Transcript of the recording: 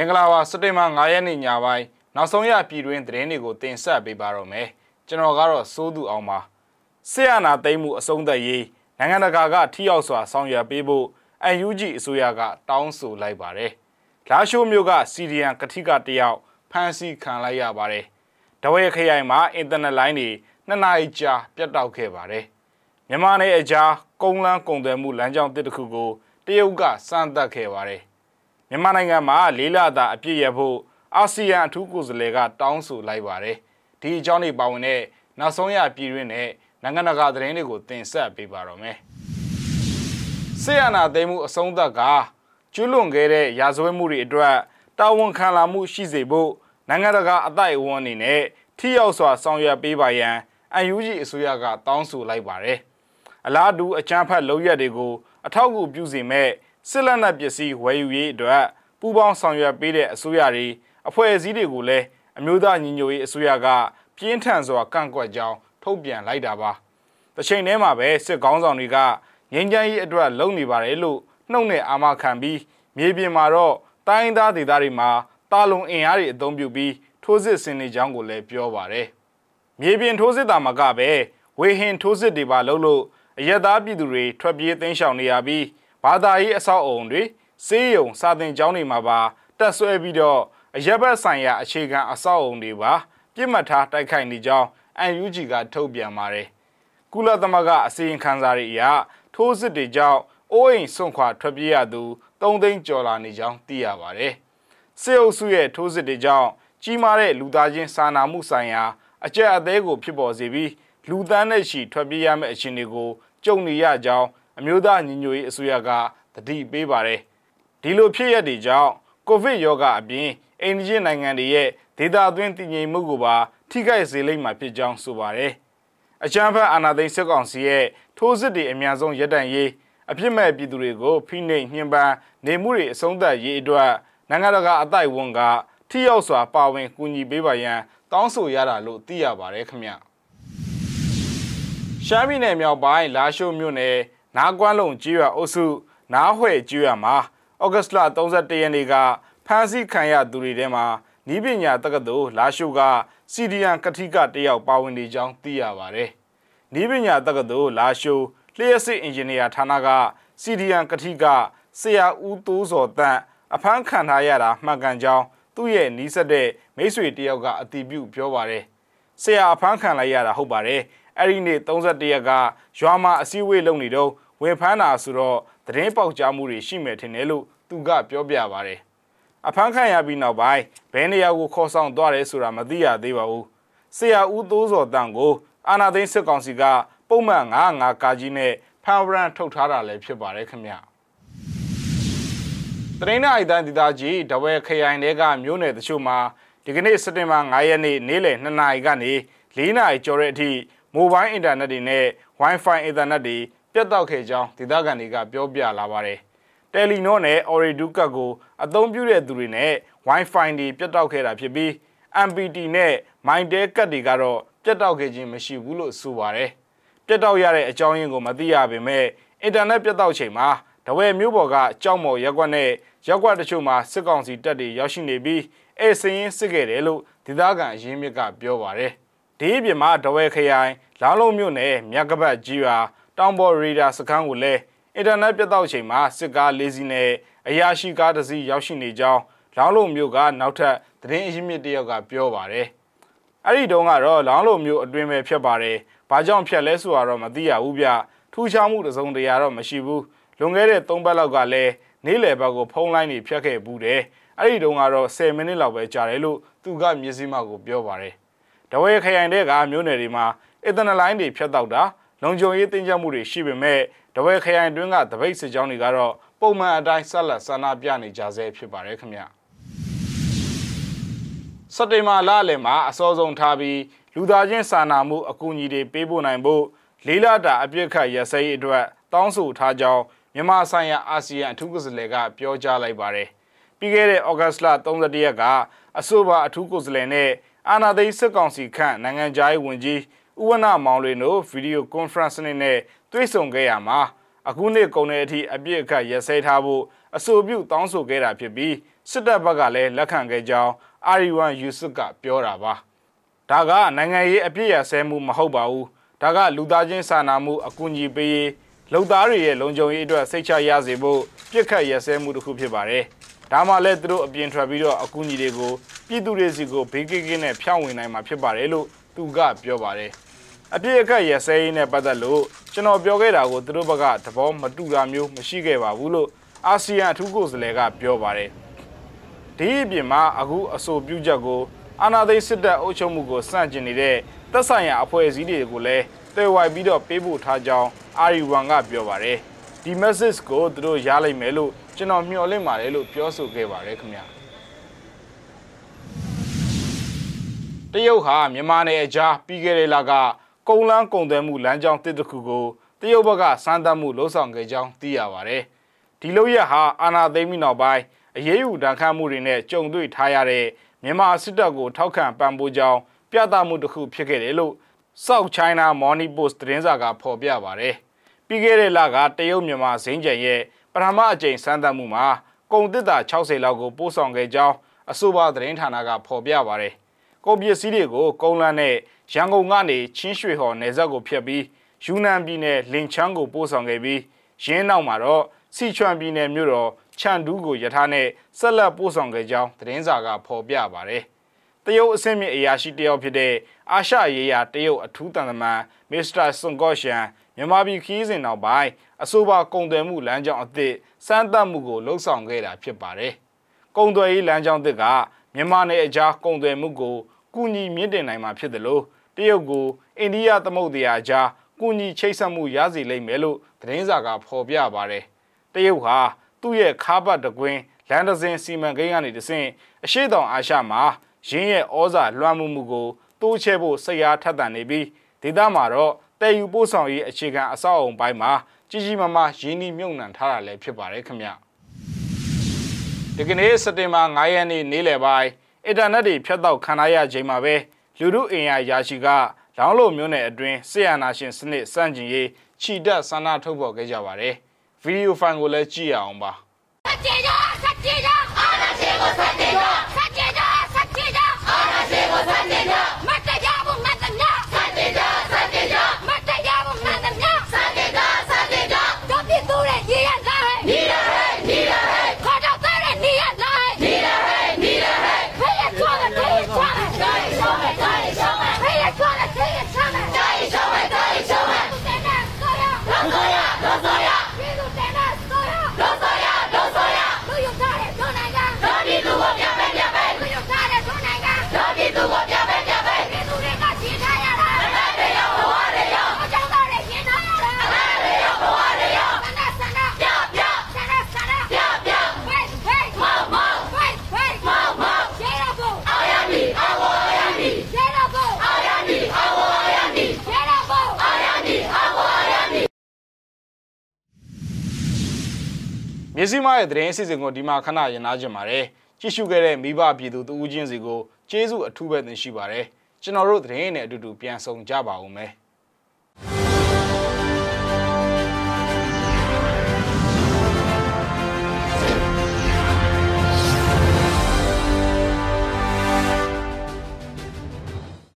မင်္ဂလာပါစက်တင်ဘာ9ရက်နေ့ညပိုင်းနောက်ဆုံးရပြည်တွင်းသတင်းတွေကိုတင်ဆက်ပေးပါတော့မယ်ကျွန်တော်ကတော့စိုးသူအောင်ပါဆေးရနာသိမ်းမှုအဆုံးသတ်ရေးနိုင်ငံတကာကထိရောက်စွာဆောင်ရွက်ပေးဖို့ UNG အစိုးရကတောင်းဆိုလိုက်ပါတယ်လာရှိုးမြို့ကစီဒီယန်ကတိကတယောက်ဖမ်းဆီးခံလိုက်ရပါတယ်တဝဲခရိုင်မှာအင်တာနက်လိုင်းတွေနှစ်နာရီကြာပြတ်တောက်ခဲ့ပါတယ်မြန်မာနယ်အကြားကုန်းလန်းကုန်သွယ်မှုလမ်းကြောင်းတစ်ခုကိုတရုတ်ကစမ်းသပ်ခဲ့ပါတယ် မြန်မာနိုင်ငံမှာလေးလတာအပြည့်ရဖို့အာဆီယံအထူးကိုယ်စားလှယ်ကတောင်းဆိုလိုက်ပါတယ်ဒီအကြောင်းတွေပါဝင်တဲ့နောက်ဆုံးရပြည်တွင်းနဲ့နိုင်ငံတကာသတင်းတွေကိုတင်ဆက်ပေးပါတော့မယ်ဆေးရနာသိမ်းမှုအဆုံးသတ်ကကျွလွန်ခဲ့တဲ့ရာဇဝတ်မှုတွေအတွက်တာဝန်ခံလာမှုရှိစေဖို့နိုင်ငံတကာအတိုက်အဝန်းအနေနဲ့ထိရောက်စွာဆောင်ရွက်ပေးပါရန်အန်ယူဂျီအစိုးရကတောင်းဆိုလိုက်ပါတယ်အလားတူအကြမ်းဖက်လုပ်ရက်တွေကိုအထောက်အကူပြုစေမဲ့ စစ်လက်နက်ပစ္စည်းဝယ်ယူရေးအတွက်ပူးပေါင်းဆောင်ရွက်ပေးတဲ့အစိုးရတွေအဖွဲ့အစည်းတွေကိုလည်းအမျိုးသားညီညွတ်ရေးအစိုးရကပြင်းထန်စွာကန့်ကွက်ကြောင်းထုတ်ပြန်လိုက်တာပါ။တစ်ချိန်တည်းမှာပဲစစ်ကောင်းဆောင်တွေကငြိမ်းချမ်းရေးအတွက်လုပ်နေပါတယ်လို့နှုတ်နဲ့အာမခံပြီးမြေပြင်မှာတော့တိုင်းသားဒေသတွေမှာတာလုံအင်အားတွေအသုံးပြုပြီးထိုးစစ်ဆင်နေကြောင်းကိုလည်းပြောပါတယ်။မြေပြင်ထိုးစစ်တာမကပဲဝေဟင်ထိုးစစ်တွေပါလုပ်လို့အရက်သားပြည်သူတွေထွက်ပြေးသိမ်းရှောင်နေရပြီး ဘာသာရေးအဆောက်အုံတွေစေးရုံစာသင်ကျောင်းတွေမှာပါတက်ဆွဲပြီးတော့အရက်ဘက်ဆိုင်ရာအခြေခံအဆောက်အုံတွေပါပြစ်မှတ်ထားတိုက်ခိုက်နေကြောင်း UNG ကထုတ်ပြန်ပါတယ်။ကုလသမဂ္ဂအစည်းအဝေးခန်းစာတွေအရထိုးစစ်တွေကြောင့်အိုးအိမ်ဆွန့်ခွာထွက်ပြေးရသူ3သိန်းကျော်လာနေကြောင်းသိရပါတယ်။စစ်အုပ်စုရဲ့ထိုးစစ်တွေကြောင့်ကြီးမားတဲ့လူသားချင်းစာနာမှုဆိုင်ရာအကြက်အသေးကိုဖြစ်ပေါ်စေပြီးလူသန်းနဲ့ချီထွက်ပြေးရမယ့်အခြေအနေကိုကြုံနေရကြောင်း အမျိုးသားညီညွတ်ရေးအစိုးရကတတိပေးပါတယ်ဒီလိုဖြစ်ရတဲ့ကြောင့်ကိုဗစ်ရောဂါအပြင်အိန္ဒိယနိုင်ငံတွေရဲ့ဒေသအတွင်းတည်ငြိမ်မှုကိုပါထိခိုက်စေလိမ့်မှာဖြစ်ကြောင်းဆိုပါတယ်အကြမ်းဖက်အာဏာသိမ်းစစ်ကောင်စီရဲ့ထိုးစစ်တွေအများဆုံးရပ်တန့်ရေးအပြစ်မဲ့ပြည်သူတွေကိုဖိနှိပ်ညှဉ်းပန်းနေမှုတွေအဆုံးသတ်ရေးအတွက်နိုင်ငံတကာအတိုက်ဝန်ကထိရောက်စွာပါဝင်ကူညီပေးပါရန်တောင်းဆိုရတာလို့သိရပါတယ်ခင်ဗျရှမ်းပြည်နယ်မြောက်ပိုင်းလာရှိုးမြို့နယ် နားကွမ်းလုံကြီးရွာအုပ်စုနားဟွဲကြီးရွာမှာဩဂတ်စ်လ31ရက်နေ့ကဖမ်းဆီးခံရသူတွေထဲမှာနီးပညာတက္ကသိုလ်လာရှိုးကစီဒီယန်ကတိကတယောက်ပါဝင်နေကြောင်းသိရပါတယ်။နီးပညာတက္ကသိုလ်လာရှိုးလျှက်စစ်အင်ဂျင်နီယာဌာနကစီဒီယန်ကတိကဆရာဦးတိုးစော်တန့်အဖမ်းခံထားရတာမှန်ကန်ကြောင်းသူ့ရဲ့နီးစပ်တဲ့မိတ်ဆွေတယောက်ကအတည်ပြုပြောပါတယ်။ဆရာအဖမ်းခံလိုက်ရတာဟုတ်ပါတယ်။ အဲ့ဒီနေ့31ရက်ကရွာမှာအစည်းအဝေးလုပ်နေတော့ဝင်ဖမ်းတာဆိုတော့သတင်းပေါက်ကြားမှုတွေရှိမယ်ထင်တယ်လို့သူကပြောပြပါတယ်အဖမ်းခံရပြီးနောက်ပိုင်းဘယ်နေရာကိုခေါ်ဆောင်သွားတယ်ဆိုတာမသိရသေးပါဘူးဆရာဦးသိုးစော်တန်ကိုအာနာသိန်းစစ်ကောင်စီကပုံမှန်95ကာကြီးနဲ့ဖန်ဝရန်ထုတ်ထားတာလည်းဖြစ်ပါတယ်ခင်ဗျတရင်းနိုင်တန်ဒေသကြီးတဝဲခရိုင်တွေကမြို့နယ်တချို့မှာဒီကနေ့စက်တင်ဘာ9ရက်နေ့နေ့လယ်2နာရီကနေ4နာရီကျော်တဲ့အထိ မိုဘိုင်းအင်တာနက်တွေနဲ့ Wi-Fi အင်တာနက်တွေပြတ်တောက်ခဲ့ကြောင်းဒေသခံတွေကပြောပြလာပါတယ်။တယ်လီနောနဲ့ Oriducat ကိုအသုံးပြုတဲ့သူတွေနဲ့ Wi-Fi တွေပြတ်တောက်ခဲ့တာဖြစ်ပြီး MPT နဲ့ Mindel ကတ်တွေကတော့ပြတ်တောက်ခဲ့ခြင်းမရှိဘူးလို့ဆိုပါတယ်။ပြတ်တောက်ရတဲ့အကြောင်းရင်းကိုမသိရပေမဲ့အင်တာနက်ပြတ်တောက်ချိန်မှာတဝဲမျိုးပေါ်ကကြောက်မော်ရက်ကွက်နဲ့ရက်ကွက်တချို့မှာစစ်ကောင်စီတပ်တွေရောက်ရှိနေပြီးအဲစင်းစစ်ခဲ့တယ်လို့ဒေသခံအရင်းမြစ်ကပြောပါတယ်။ ဒီအပြင်မှာတဝဲခရိုင်လောင်းလုံးမြို့နယ်မြက်ကပတ်ကြီးရွာတောင်ပေါ်ရေဒါစခန်းကိုလည်းအင်တာနက်ပြတ်တောက်ချိန်မှာစစ်ကား၄စီးနဲ့အရာရှိကားတစ်စီးရောက်ရှိနေကြောင်းလောင်းလုံမျိုးကနောက်ထပ်သတင်းအရင်းမြစ်တယောက်ကပြောပါတယ်။အဲ့ဒီတုန်းကတော့လောင်းလုံမျိုးအတွင်းပဲဖြစ်ပါတယ်။ဘာကြောင့်ဖြတ်လဲဆိုတာတော့မသိရဘူးဗျ။ထူးခြားမှုတစုံတရာတော့မရှိဘူး။လွန်ခဲ့တဲ့၃ပတ်လောက်ကလည်းနေ့လယ်ဘက်ကိုဖုန်းလိုင်းတွေဖြတ်ခဲ့ဘူးတယ်။အဲ့ဒီတုန်းကတော့10မိနစ်လောက်ပဲကြာတယ်လို့သူကမျက်စိမှကိုပြောပါတယ်။ တဝဲခရိုင်တဲ့ကမျိုးနယ်တွေမှာအင်တာနက်လိုင်းတွေဖြတ်တောက်တာလုံခြုံရေးတင်ကြမှုတွေရှိပေမဲ့တဝဲခရိုင်တွင်းကတပိတ်စစ်ကြောင်းတွေကတော့ပုံမှန်အတိုင်းဆက်လက်ဆန္ဒပြနေကြဆဲဖြစ်ပါတယ်ခင်ဗျစက်တင်ဘာလလယ်မှာအစောဆုံးထားပြီးလူသားချင်းစာနာမှုအကူအညီတွေပေးပို့နိုင်ဖို့လေးလာတာအပြစ်ခတ်ရစဲရေးအတွက်တောင်းဆိုထားကြောင်းမြန်မာဆိုင်ရာအာဆီယံအထူးကိုယ်စားလှယ်ကပြောကြားလိုက်ပါတယ်ပြီးခဲ့တဲ့ဩဂတ်စ်လ31ရက်ကအဆိုပါအထူးကိုယ်စားလှယ်နဲ့ အာနာသိစစ်ကောင်စီခန့်နိုင်ငံခြားရေးဝန်ကြီးဥဝနမောင်လွင်တို့ဗီဒီယိုကွန်ဖရင့်နဲ့တွေ့ဆုံခဲ့ရမှာအခုနှစ်ကုန်တဲ့အထိအပြည့်အခတ်ရစဲထားဖို့အဆိုပြုတောင်းဆိုခဲ့တာဖြစ်ပြီးစစ်တပ်ဘက်ကလည်းလက်ခံခဲ့ကြောင်းအာရီဝမ်ယူဆွတ်ကပြောတာပါဒါကနိုင်ငံရေးအပြည့်ရဆဲမှုမဟုတ်ပါဘူးဒါကလူသားချင်းစာနာမှုအကူအညီပေးရေးလုံသားတွေရဲ့လုံခြုံရေးအတွက်စိတ်ချရစေဖို့ပြစ်ခတ်ရဆဲမှုတစ်ခုဖြစ်ပါတယ် ဒါမှလည်းသူတို့အပြင်ထွက်ပြီးတော့အကူအညီတွေကိုပြည်သူတွေစီကိုဘေးကင်းကင်းနဲ့ဖြန့်ဝေနိုင်မှာဖြစ်ပါတယ်လို့သူကပြောပါတယ်အပြည့်အခက်ရစဲရေးနဲ့ပတ်သက်လို့ကျွန်တော်ပြောခဲ့တာကိုသူတို့ဘက်ကသဘောမတူတာမျိုးမရှိခဲ့ပါဘူးလို့အာဆီယံအထူးကိုယ်စားလှယ်ကပြောပါတယ်ဒီအပြင်မှာအခုအဆိုပြုချက်ကိုအာဏာသိမ်းစစ်တပ်အုပ်ချုပ်မှုကိုစန့်ကျင်နေတဲ့သက်ဆိုင်ရာအဖွဲ့အစည်းတွေကိုလည်းတေဝိုင်ပြီးတော့ပေးပို့ထားကြောင်းအာရီဝမ်ကပြောပါတယ်ဒီ message ကိုသူတို့ရလိုက်မယ်လို့ ကျွန်တော်မျှော်လင့်ပါတယ်လို့ပြောဆိုခဲ့ပါတယ်ခင်ဗျာတရုတ်ဟာမြန်မာနယ်အကြားပြီးခဲ့တဲ့လကကုန်းလန်းကုံသွဲမှုလမ်းကြောင်းတစ်တစ်ခုကိုတရုတ်ဘက်ကစမ်းသပ်မှုလှုံ့ဆော်ခဲ့ကြောင်းသိရပါတယ်ဒီလိုရဟာအာဏာသိမ်းပြီးနောက်ပိုင်းအရေးယူဒဏ်ခတ်မှုတွေနဲ့ကြုံတွေ့ထားရတဲ့မြန်မာစစ်တပ်ကိုထောက်ခံပံ့ပိုးကြောင်းပြသမှုတစ်ခုဖြစ်ခဲ့တယ်လို့ South China Morning Post သတင်းစာကဖော်ပြပါတယ်။ပြီးခဲ့တဲ့လကတရုတ်မြန်မာဇင်းကြံရဲ့ ပထမအကြိမ်စမ်းသပ်မှုမှာကုန်တစ်တာ60လောက်ကိုပို့ဆောင်ခဲ့ကြောင်းအဆိုပါသတင်းဌာနကဖော်ပြပါတယ်။ကုန်ပစ္စည်းတွေကိုကုန်းလန်းနဲ့ရန်ကုန်ကနေချင်းရွှေဟော်နယ်စပ်ကိုဖျက်ပြီးယူနန်ပြည်နယ်လင်ချန်းကိုပို့ဆောင်ခဲ့ပြီးရင်းနောက်မှာတော့စီချွမ်ပြည်နယ်မြို့တော်ချန်ဒူးကိုယထာနဲ့ဆက်လက်ပို့ဆောင်ခဲ့ကြောင်းသတင်းစာကဖော်ပြပါတယ်။ တရုတ်အဆင့်မြင့်အရာရှိတယောက်ဖြစ်တဲ့အာရှရေးရာတရုတ်အထူးတန်တမန်မစ္စတာဆွန်ကော့ရှန်မြန်မာပြည်ခီးစဉ်နောက်ပိုင်းအဆိုပါကုန်သွယ်မှုလမ်းကြောင်းအသစ်စမ်းသပ်မှုကိုလှုပ်ဆောင်ခဲ့တာဖြစ်ပါတယ်။ကုန်သွယ်ရေးလမ်းကြောင်းသစ်ကမြန်မာနယ်အကြားကုန်သွယ်မှုကိုကူညီမြင့်တင်နိုင်မှာဖြစ်တယ်လို့တရုတ်ကိုအိန္ဒိယသမုဒ္ဒရာကြားကူညီချိတ်ဆက်မှုရစေလိမ့်မယ်လို့သတင်းစာကဖော်ပြပါတယ်။တရုတ်ဟာသူ့ရဲ့ခါးပတ်တကွင်းလန်ဒဇင်စီမံကိန်းကနေတဆင့်အရှိတောင်အာရှမှာ ရင်းရဲ့ဩဇာလွှမ်းမှုမှုကိုတိုးချဲ့ဖို့စိတ်အားထက်သန်နေပြီးဒေသမှာတော့တည်ယူပို့ဆောင်ရေးအခြေခံအဆောက်အုံပိုင်းမှာကြီးကြီးမားမားရင်းနှီးမြှုပ်နှံထားတာလည်းဖြစ်ပါတယ်ခင်ဗျဒီကနေ့စက်တင်ဘာ9ရက်နေ့နေ့လယ်ပိုင်းအင်တာနက်တွေဖြတ်တောက်ခံရရချိန်မှာပဲလူမှုအင်အားရာရှိကလောင်းလို့မျိုးနယ်အတွင်းဆီယနာရှင်စနစ်စန့်ကျင်ရေးခြိတက်ဆန္ဒထုတ်ဖော်ခဲ့ကြပါတယ်ဗီဒီယိုဖိုင်ကိုလည်းကြည့်ရအောင်ပါစက်တင်ဘာစက်တင်ဘာအာနာရှင်ကိုစက်တင်ဘာ မြစည်းမရဲ့သတင်းအစီအစဉ်ကိုဒီမှာခဏရင်နာကြင်ပါတယ်ကြည့်ရှုခဲ့တဲ့မိဘပြည်သူတဦးချင်းစီကိုကျေးဇူးအထူးပဲတင်ရှိပါတယ်ကျွန်တော်တို့သတင်းနဲ့အတူတူပြန်ဆောင်ကြပါဦးမယ်